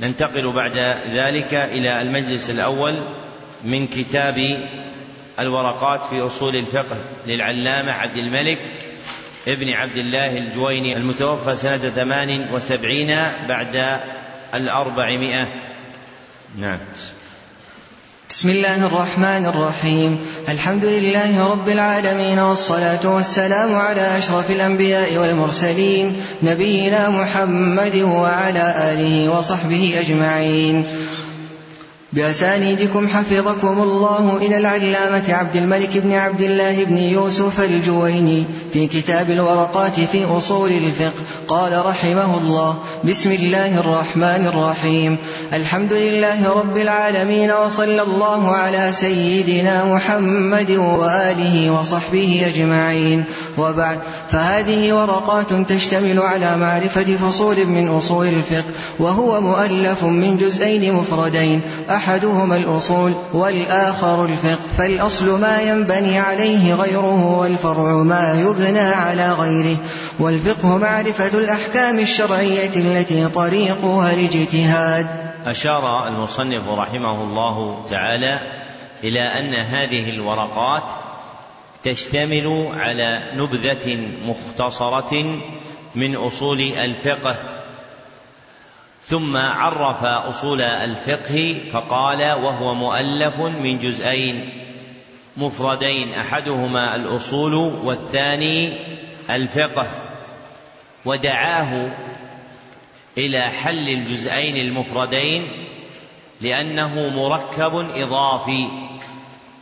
ننتقل بعد ذلك إلى المجلس الأول من كتاب الورقات في أصول الفقه للعلامة عبد الملك ابن عبد الله الجويني المتوفى سنة ثمان وسبعين بعد الأربعمائة. نعم. بسم الله الرحمن الرحيم. الحمد لله رب العالمين والصلاة والسلام على أشرف الأنبياء والمرسلين نبينا محمد وعلى آله وصحبه أجمعين. بأسانيدكم حفظكم الله إلى العلامة عبد الملك بن عبد الله بن يوسف الجويني. في كتاب الورقات في أصول الفقه. قال رحمه الله بسم الله الرحمن الرحيم. الحمد لله رب العالمين وصلى الله على سيدنا محمد وآله وصحبه أجمعين. وبعد فهذه ورقات تشتمل على معرفة فصول من أصول الفقه وهو مؤلف من جزئين مفردين. أحدهما الأصول والآخر الفقه. فالأصل ما ينبني عليه غيره والفرع ما يبنى على غيره. والفقه معرفة الأحكام الشرعية التي طريقها الاجتهاد أشار المصنف رحمه الله تعالى إلى أن هذه الورقات تشتمل على نبذة مختصرة من أصول الفقه. ثم عرف أصول الفقه فقال وهو مؤلف من جزئين. مفردين أحدهما الأصول والثاني الفقه. ودعاه إلى حل الجزئين المفردين لأنه مركب إضافي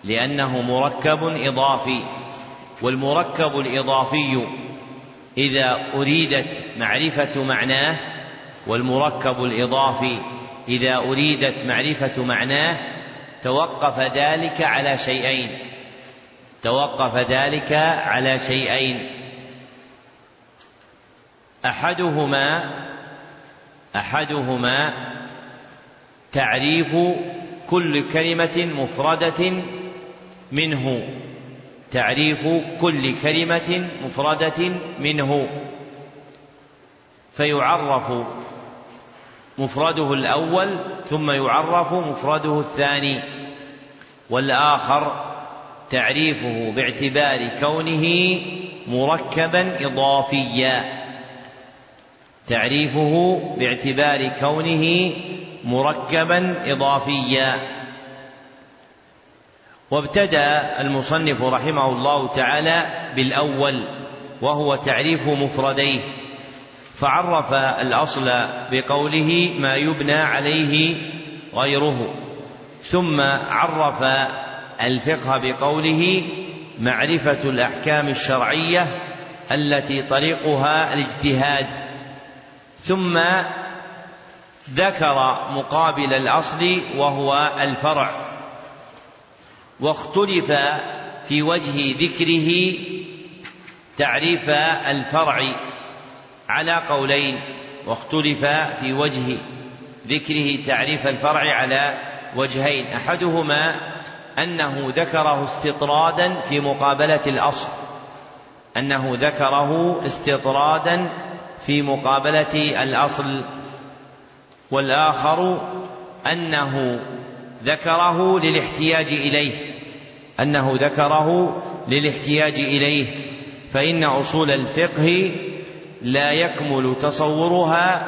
لأنه مركب إضافي. والمركب الإضافي إذا أريدت معرفة معناه والمركب الإضافي إذا أريدت معرفة معناه توقف ذلك على شيئين. توقف ذلك على شيئين. أحدهما أحدهما تعريف كل كلمة مفردة منه. تعريف كل كلمة مفردة منه. فيعرف مفرده الأول ثم يعرف مفرده الثاني. والآخر تعريفه باعتبار كونه مركبا إضافيا. تعريفه باعتبار كونه مركبا إضافيا. وابتدأ المصنف رحمه الله تعالى بالأول وهو تعريف مفرديه. فعرف الأصل بقوله ما يبنى عليه غيره ثم عرف الفقه بقوله معرفة الأحكام الشرعية التي طريقها الاجتهاد ثم ذكر مقابل الأصل وهو الفرع واختلف في وجه ذكره تعريف الفرع على قولين واختلف في وجه ذكره تعريف الفرع على وجهين. أحدهما أنه ذكره استطرادا في مقابلة الأصل. أنه ذكره استطرادا في مقابلة الأصل. والآخر أنه ذكره للاحتياج إليه. أنه ذكره للاحتياج إليه. فإن أصول الفقه لا يكمل تصورها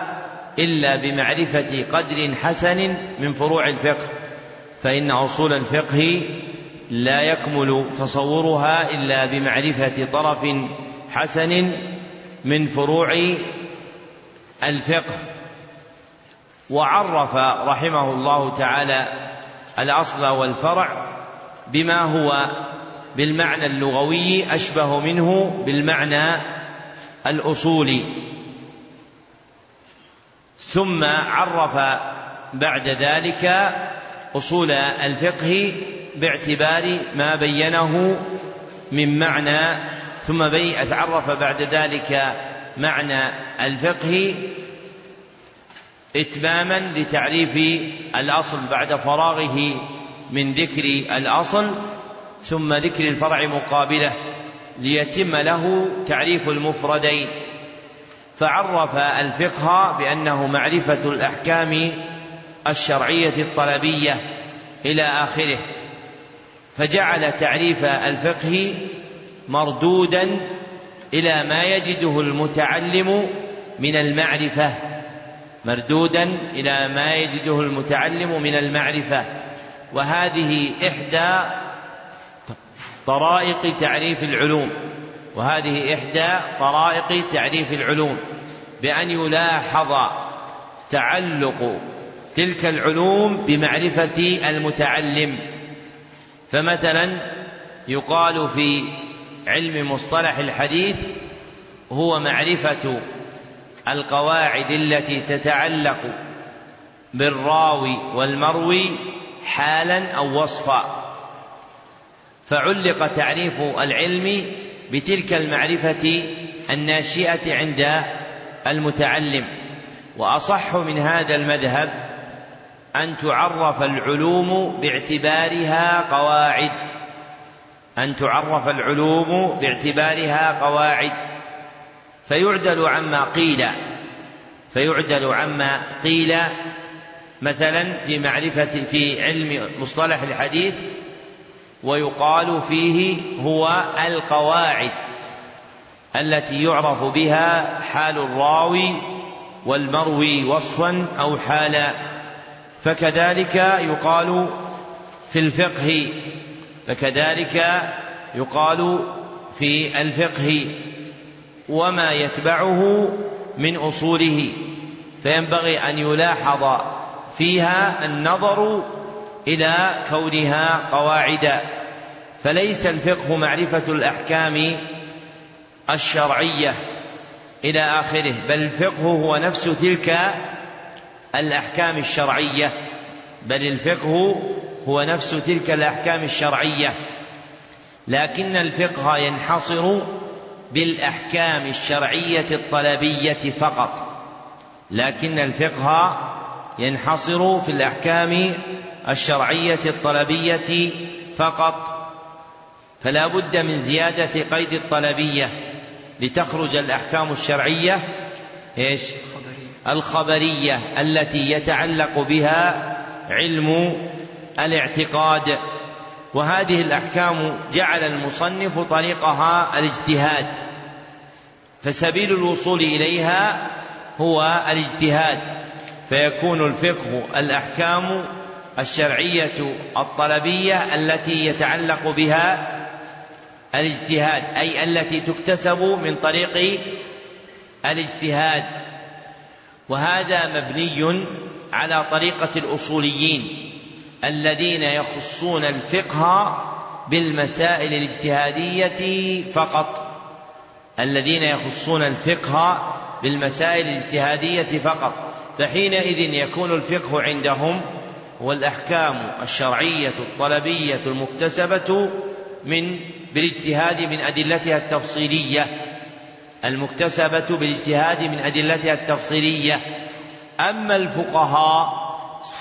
إلا بمعرفة قدر حسن من فروع الفقه. فإن أصول الفقه لا يكمل تصورها إلا بمعرفة طرف حسن من فروع الفقه. وعرف رحمه الله تعالى الأصل والفرع بما هو بالمعنى اللغوي أشبه منه بالمعنى الأصول. ثم عرف بعد ذلك أصول الفقه باعتبار ما بينه من معنى ثم تعرف بعد ذلك معنى الفقه إتماما لتعريف الأصل بعد فراغه من ذكر الأصل ثم ذكر الفرع مقابله. ليتم له تعريف المفردين. فعرف الفقه بأنه معرفة الأحكام الشرعية الطلبية إلى آخره. فجعل تعريف الفقه مردودا إلى ما يجده المتعلم من المعرفة. مردودا إلى ما يجده المتعلم من المعرفة. وهذه إحدى طرائق تعريف العلوم وهذه إحدى طرائق تعريف العلوم بأن يلاحظ تعلق تلك العلوم بمعرفة المتعلم. فمثلا يقال في علم مصطلح الحديث هو معرفة القواعد التي تتعلق بالراوي والمروي حالا أو وصفا. فعلق تعريف العلم بتلك المعرفة الناشئة عند المتعلم. وأصح من هذا المذهب أن تعرف العلوم باعتبارها قواعد. أن تعرف العلوم باعتبارها قواعد. فيعدل عما قيل. فيعدل عما قيل. مثلا في معرفة في علم مصطلح الحديث ويقال فيه هو القواعد التي يعرف بها حال الراوي والمروي وصفا أو حالا. فكذلك يقال في الفقه فكذلك يقال في الفقه وما يتبعه من أصوله. فينبغي أن يلاحظ فيها النظر إلى كونها قواعد. فليس الفقه معرفة الأحكام الشرعية إلى آخره بل الفقه هو نفس تلك الأحكام الشرعية بل الفقه هو نفس تلك الأحكام الشرعية. لكن الفقه ينحصر بالأحكام الشرعية الطلبية فقط لكن الفقه ينحصر في الأحكام الشرعية الطلبية فقط. فلا بد من زيادة قيد الطلبية لتخرج الأحكام الشرعية إيش؟ الخبرية التي يتعلق بها علم الاعتقاد. وهذه الأحكام جعل المصنف طريقها الاجتهاد فسبيل الوصول إليها هو الاجتهاد. فيكون الفقه الأحكام الشرعية الطلبية التي يتعلق بها الاجتهاد أي التي تكتسب من طريق الاجتهاد. وهذا مبني على طريقة الأصوليين الذين يخصون الفقه بالمسائل الاجتهادية فقط. الذين يخصون الفقه بالمسائل الاجتهادية فقط. فحينئذ يكون الفقه عندهم هو الأحكام الشرعية الطلبية المكتسبة من بالاجتهاد من أدلتها التفصيلية المكتسبة بالاجتهاد من أدلتها التفصيلية. أما الفقهاء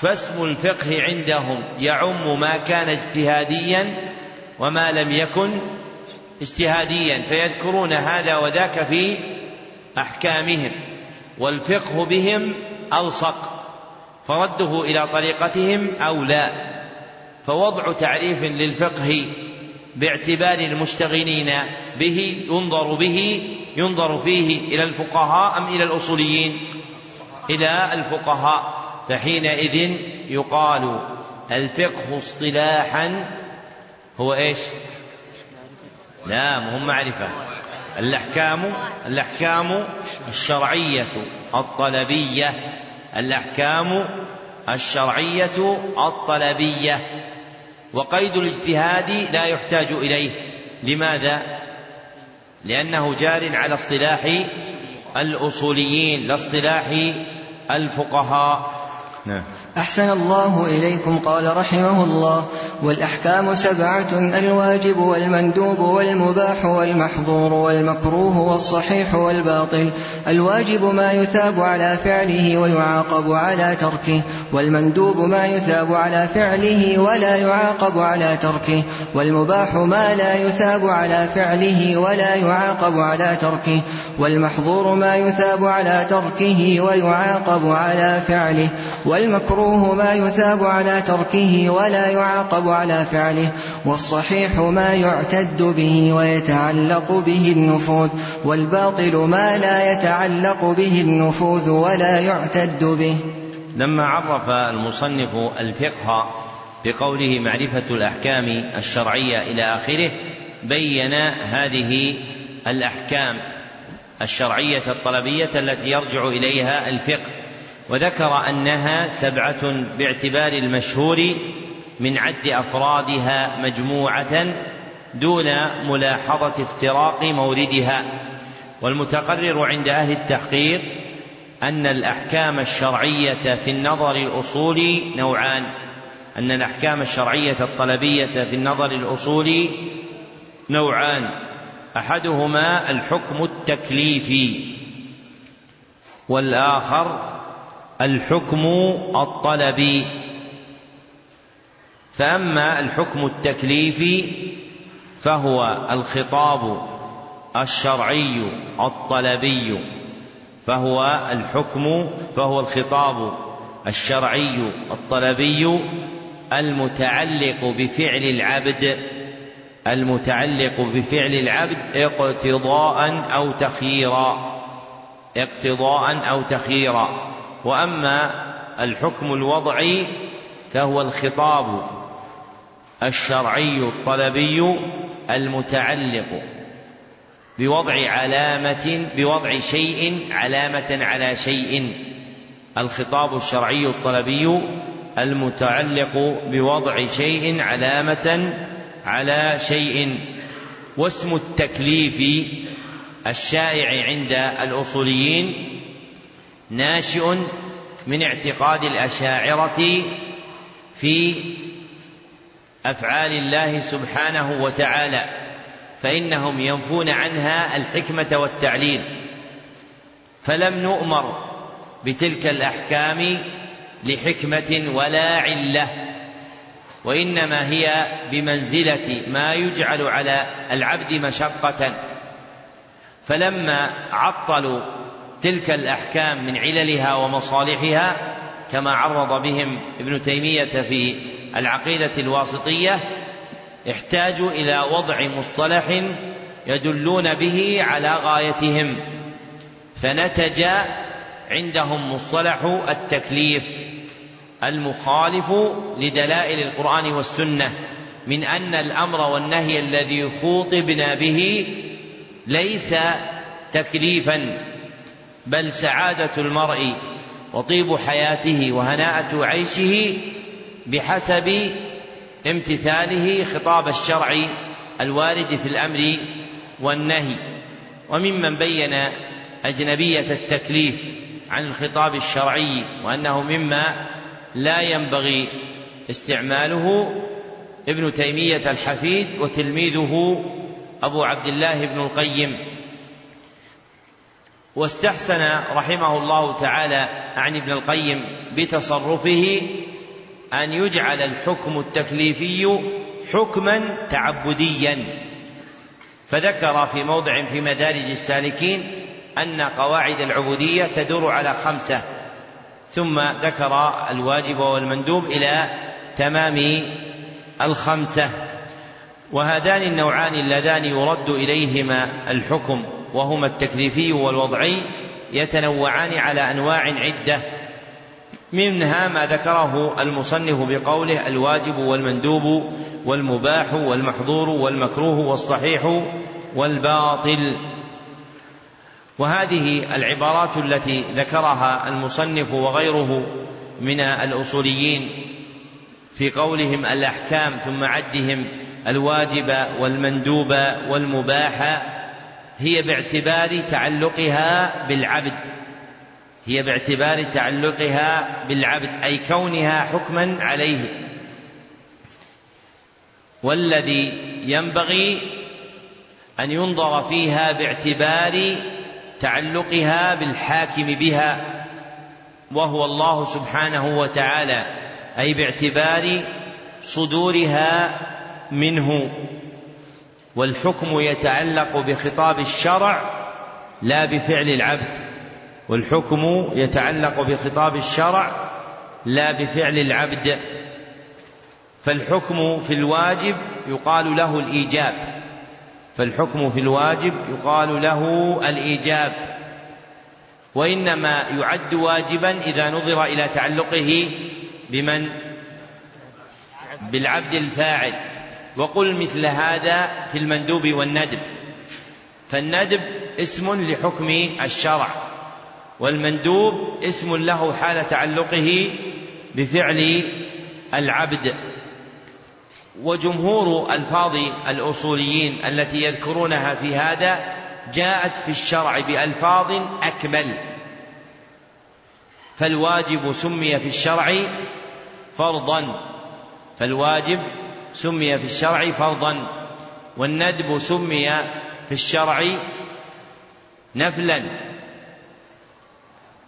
فاسم الفقه عندهم يعم ما كان اجتهاديا وما لم يكن اجتهاديا فيذكرون هذا وذاك في أحكامهم والفقه بهم ألصق فرده إلى طريقتهم اولى فوضع تعريف للفقه باعتبار المشتغلين به ينظر به ينظر فيه إلى الفقهاء أم إلى الأصوليين؟ إلى الفقهاء. فحينئذ يقال الفقه اصطلاحا هو إيش؟ لا مهم معرفة. الأحكام الأحكام الشرعية الطلبية الأحكام الشرعية الطلبية. وقيد الاجتهاد لا يحتاج إليه. لماذا؟ لأنه جار على اصطلاح الأصوليين لا اصطلاح الفقهاء. نعم. أحسن الله إليكم قال رحمه الله. والأحكام سبعة الواجب والمندوب والمباح والمحظور والمكروه والصحيح والباطل. الواجب ما يثاب على فعله ويعاقب على تركه والمندوب ما يثاب على فعله ولا يعاقب على تركه والمباح ما لا يثاب على فعله ولا يعاقب على تركه والمحظور ما يثاب على تركه ويعاقب على فعله. والمكروه ما يثاب على تركه ولا يعاقب على فعله والصحيح ما يعتد به ويتعلق به النفوذ والباطل ما لا يتعلق به النفوذ ولا يعتد به. لما عرف المصنف الفقه بقوله معرفة الأحكام الشرعية إلى آخره بين هذه الأحكام الشرعية الطلبية التي يرجع إليها الفقه وذكر أنها سبعة باعتبار المشهور من عد أفرادها مجموعة دون ملاحظة افتراق موردها والمتقرر عند أهل التحقيق أن الأحكام الشرعية في النظر الأصولي نوعان. أن الأحكام الشرعية الطلبية في النظر الأصولي نوعان. أحدهما الحكم التكليفي والآخر الحكم الطلبي فأما الحكم التكليفي فهو الخطاب الشرعي الطلبي. فهو الحكم فهو الخطاب الشرعي الطلبي المتعلق بفعل العبد المتعلق بفعل العبد اقتضاء أو تخييرا اقتضاء أو تخييرا. وأما الحكم الوضعي فهو الخطاب الشرعي الطلبي المتعلق بوضع علامة بوضع شيء علامة على شيء. الخطاب الشرعي الطلبي المتعلق بوضع شيء علامة على شيء. واسم التكليف الشائع عند الأصوليين ناشئ من اعتقاد الأشاعرة في أفعال الله سبحانه وتعالى فإنهم ينفون عنها الحكمة والتعليل. فلم نؤمر بتلك الأحكام لحكمة ولا علة وإنما هي بمنزلة ما يجعل على العبد مشقة. فلما عطلوا تلك الأحكام من عللها ومصالحها كما عرض بهم ابن تيمية في العقيدة الواسطية احتاجوا إلى وضع مصطلح يدلون به على غايتهم فنتج عندهم مصطلح التكليف المخالف لدلائل القرآن والسنة من أن الأمر والنهي الذي خوطبنا به ليس تكليفا بل سعادة المرء وطيب حياته وهناءة عيشه بحسب امتثاله خطاب الشرع الوارد في الأمر والنهي. وممن بين أجنبية التكليف عن الخطاب الشرعي وأنه مما لا ينبغي استعماله ابن تيمية الحفيد وتلميذه أبو عبد الله بن القيم واستحسن رحمه الله تعالى عن ابن القيم بتصرفه أن يجعل الحكم التكليفي حكما تعبديا. فذكر في موضع في مدارج السالكين أن قواعد العبودية تدور على خمسة ثم ذكر الواجب والمندوب إلى تمام الخمسة. وهذان النوعان اللذان يرد إليهما الحكم. وهما التكليفي والوضعي يتنوعان على أنواع عدة منها ما ذكره المصنف بقوله الواجب والمندوب والمباح والمحظور والمكروه والصحيح والباطل. وهذه العبارات التي ذكرها المصنف وغيره من الأصوليين في قولهم الأحكام ثم عدهم الواجب والمندوب والمباح هي باعتبار تعلقها بالعبد. هي باعتبار تعلقها بالعبد أي كونها حكما عليه. والذي ينبغي أن ينظر فيها باعتبار تعلقها بالحاكم بها وهو الله سبحانه وتعالى أي باعتبار صدورها منه. والحكم يتعلق بخطاب الشرع لا بفعل العبد. والحكم يتعلق بخطاب الشرع لا بفعل العبد. فالحكم في الواجب يقال له الإيجاب. فالحكم في الواجب يقال له الإيجاب. وإنما يعد واجبا إذا نظر إلى تعلقه بمن؟ بالعبد الفاعل. وقل مثل هذا في المندوب والندب. فالندب اسم لحكم الشرع والمندوب اسم له حال تعلقه بفعل العبد. وجمهور ألفاظ الأصوليين التي يذكرونها في هذا جاءت في الشرع بألفاظ أكمل. فالواجب سمي في الشرع فرضا فالواجب سمي في الشرع فرضا والندب سمي في الشرع نفلا.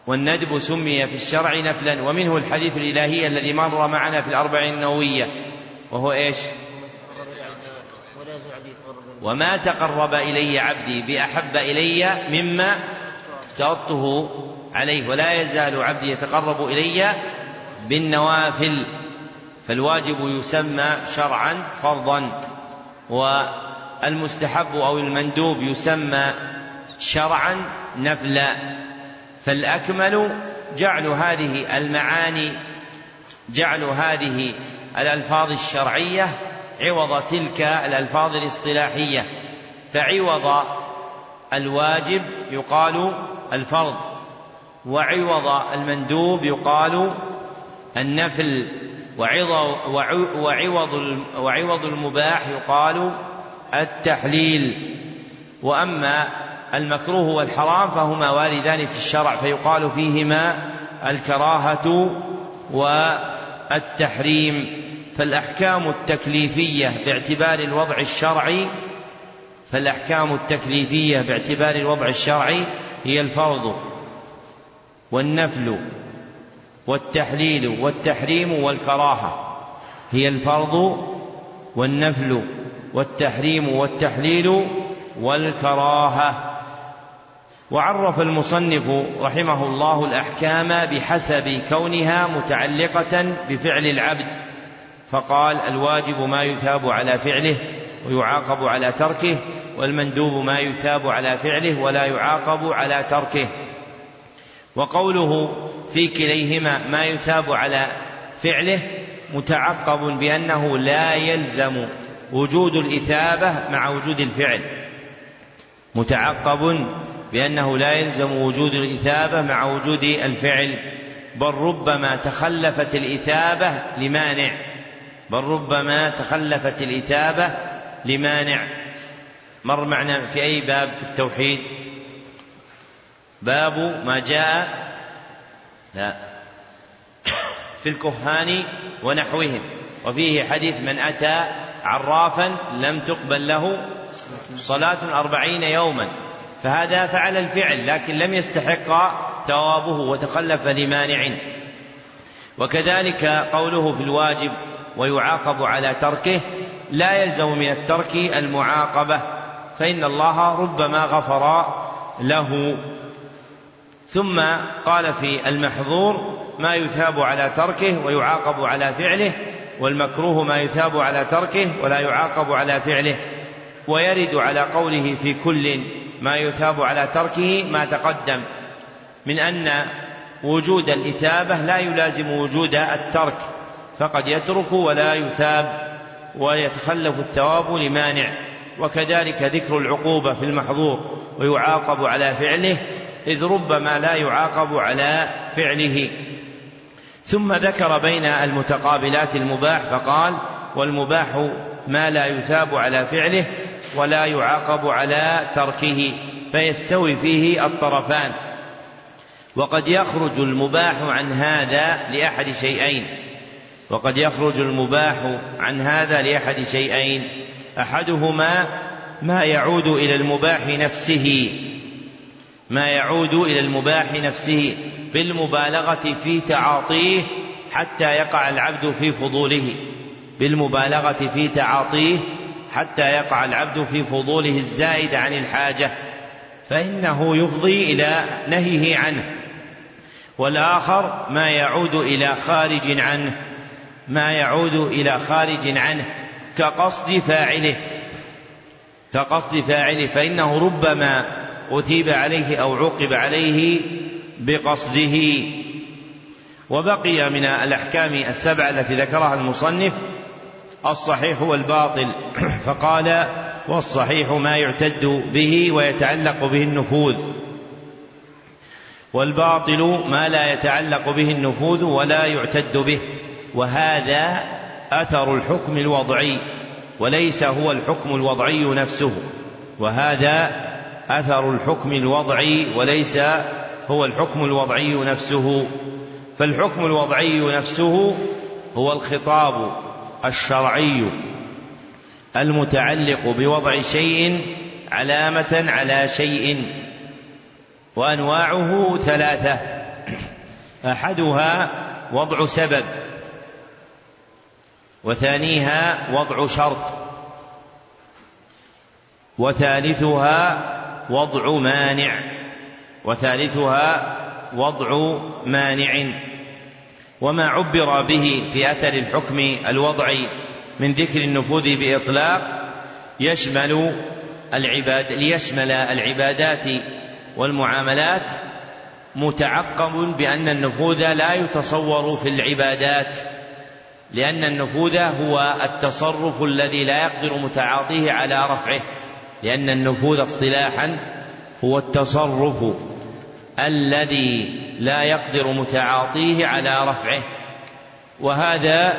والندب سمي في الشرع نفلا. ومنه الحديث الإلهي الذي مر معنا في الأربعين النووية وهو إيش؟ وما تقرب إلي عبدي بأحب إلي مما افترضته عليه ولا يزال عبدي يتقرب إلي بالنوافل. فالواجب يسمى شرعا فرضا والمستحب أو المندوب يسمى شرعا نفلا. فالأكمل جعل هذه المعاني جعل هذه الألفاظ الشرعية عوض تلك الألفاظ الاصطلاحية. فعوض الواجب يقال الفرض وعوض المندوب يقال النفل. وعوض وعوض المباح يقال التحليل. وأما المكروه والحرام فهما واردان في الشرع فيقال فيهما الكراهة والتحريم. فالأحكام التكليفية باعتبار الوضع الشرعي فالأحكام التكليفية باعتبار الوضع الشرعي هي الفرض والنفل. والتحليل والتحريم والكراهة. هي الفرض والنفل والتحريم والتحليل والكراهة. وعرف المصنف رحمه الله الأحكام بحسب كونها متعلقة بفعل العبد فقال الواجب ما يثاب على فعله ويعاقب على تركه والمندوب ما يثاب على فعله ولا يعاقب على تركه. وقوله في كليهما ما يثاب على فعله متعقب بأنه لا يلزم وجود الإثابة مع وجود الفعل. متعقب بأنه لا يلزم وجود الإثابة مع وجود الفعل. بل ربما تخلفت الإثابة لمانع. بل ربما تخلفت الإثابة لمانع. مر معنا في أي باب في التوحيد؟ باب ما جاء لا. في الكهان ونحوهم. وفيه حديث من أتى عرافا لم تقبل له صلاة أربعين يوما. فهذا فعل الفعل لكن لم يستحق ثوابه وتخلف لمانع. وكذلك قوله في الواجب ويعاقب على تركه لا يلزم من الترك المعاقبة فإن الله ربما غفر له. ثم قال في المحظور ما يثاب على تركه ويعاقب على فعله والمكروه ما يثاب على تركه ولا يعاقب على فعله. ويرد على قوله في كل ما يثاب على تركه ما تقدم من أن وجود الإثابة لا يلازم وجود الترك فقد يترك ولا يثاب ويتخلف الثواب لمانع. وكذلك ذكر العقوبة في المحظور ويعاقب على فعله إذ ربما لا يعاقب على فعله. ثم ذكر بين المتقابلات المباح فقال والمباح ما لا يثاب على فعله ولا يعاقب على تركه فيستوي فيه الطرفان. وقد يخرج المباح عن هذا لأحد شيئين. وقد يخرج المباح عن هذا لأحد شيئين. أحدهما ما يعود إلى المباح نفسه. ما يعود إلى المباح نفسه بالمبالغة في تعاطيه حتى يقع العبد في فضوله. بالمبالغة في تعاطيه حتى يقع العبد في فضوله الزائد عن الحاجة فإنه يفضي إلى نهيه عنه. والآخر ما يعود إلى خارج عنه ما يعود إلى خارج عنه كقصد فاعله. كقصد فاعله فإنه ربما أثيب عليه أو عوقب عليه بقصده. وبقي من الأحكام السبعة التي ذكرها المصنف الصحيح والباطل. فقال والصحيح ما يعتد به ويتعلق به النفوذ. والباطل ما لا يتعلق به النفوذ ولا يعتد به. وهذا أثر الحكم الوضعي وليس هو الحكم الوضعي نفسه. وهذا أثر الحكم الوضعي وليس هو الحكم الوضعي نفسه. فالحكم الوضعي نفسه هو الخطاب الشرعي المتعلق بوضع شيء علامة على شيء وأنواعه ثلاثة. أحدها وضع سبب وثانيها وضع شرط وثالثها وضع مانع وثالثها وضع مانع. وما عبر به في أثر الحكم الوضعي من ذكر النفوذ بإطلاق يشمل العباد ليشمل العبادات والمعاملات متعقب بأن النفوذ لا يتصور في العبادات لأن النفوذ هو التصرف الذي لا يقدر متعاطيه على رفعه. لأن النفوذ اصطلاحا هو التصرف الذي لا يقدر متعاطيه على رفعه. وهذا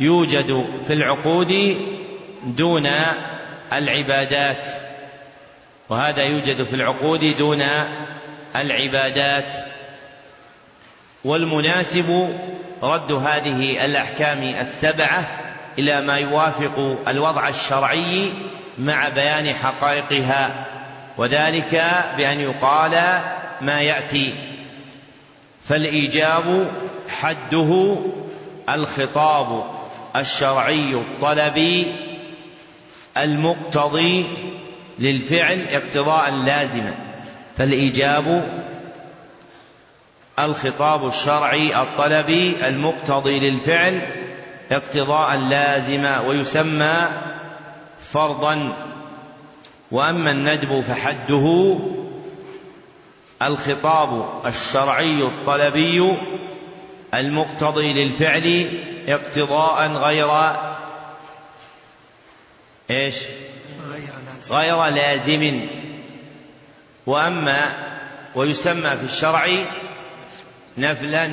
يوجد في العقود دون العبادات. وهذا يوجد في العقود دون العبادات. والمناسب رد هذه الأحكام السبعة إلى ما يوافق الوضع الشرعي مع بيان حقائقها وذلك بأن يقال ما يأتي. فالإيجاب حده الخطاب الشرعي الطلبي المقتضي للفعل اقتضاء لازما. فالإيجاب الخطاب الشرعي الطلبي المقتضي للفعل اقتضاء لازما ويسمى فرضا وأما الندب فحده الخطاب الشرعي الطلبي المقتضي للفعل اقتضاء غير إيش؟ غير لازم. وأما ويسمى في الشرع نفلا.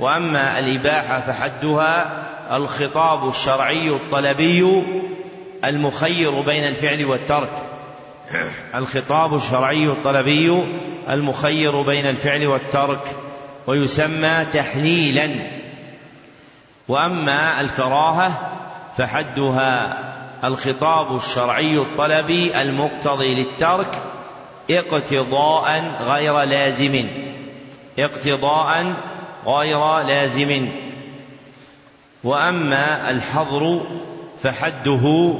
وأما الإباحة فحدها الخطاب الشرعي الطلبي المخير بين الفعل والترك. الخطاب الشرعي الطلبي المخير بين الفعل والترك ويسمى تحليلا. وأما الكراهة فحدها الخطاب الشرعي الطلبي المقتضي للترك اقتضاء غير لازم. اقتضاء غير لازم. وأما الحظر فحده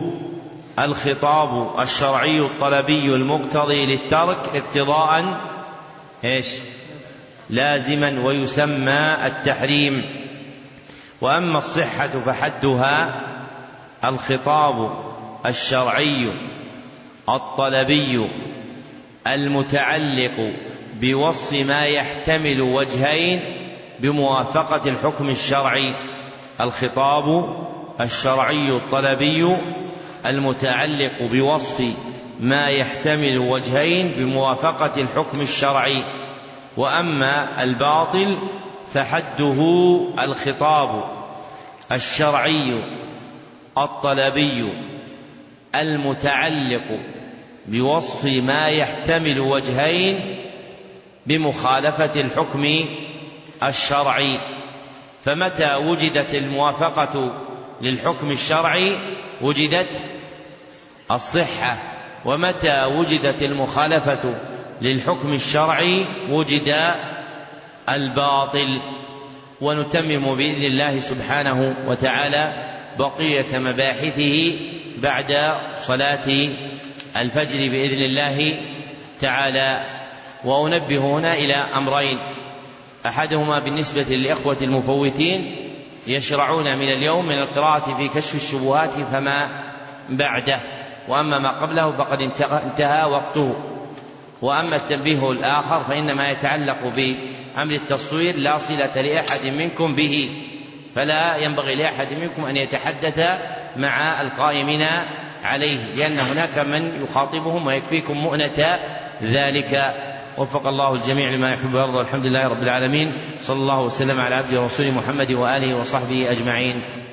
الخطاب الشرعي الطلبي المقتضي للترك اقتضاء إيش؟ لازما ويسمى التحريم. وأما الصحة فحدها الخطاب الشرعي الطلبي المتعلق بوصف ما يحتمل وجهين بموافقة الحكم الشرعي. الخطاب الشرعي الطلبي المتعلق بوصف ما يحتمل وجهين بموافقة الحكم الشرعي. وأما الباطل فحده الخطاب الشرعي الطلبي المتعلق بوصف ما يحتمل وجهين بمخالفة الحكم الشرعي. فمتى وجدت الموافقة للحكم الشرعي وجدت الصحة ومتى وجدت المخالفة؟ للحكم الشرعي وجد الباطل. ونتمم بإذن الله سبحانه وتعالى بقية مباحثه بعد صلاة الفجر بإذن الله تعالى. وأنبه هنا إلى أمرين أحدهما بالنسبة للإخوة المفوتين يشرعون من اليوم من القراءة في كشف الشبهات فما بعده. وأما ما قبله فقد انتهى وقته. وأما التنبيه الآخر فإنما يتعلق بأمر التصوير لا صلة لأحد منكم به. فلا ينبغي لأحد منكم أن يتحدث مع القائمين عليه لأن هناك من يخاطبهم ويكفيكم مؤنة ذلك. وفق الله الجميع لما يحب ويرضى والحمد لله رب العالمين. صلى الله وسلم على عبده ورسوله محمد وآله وصحبه أجمعين.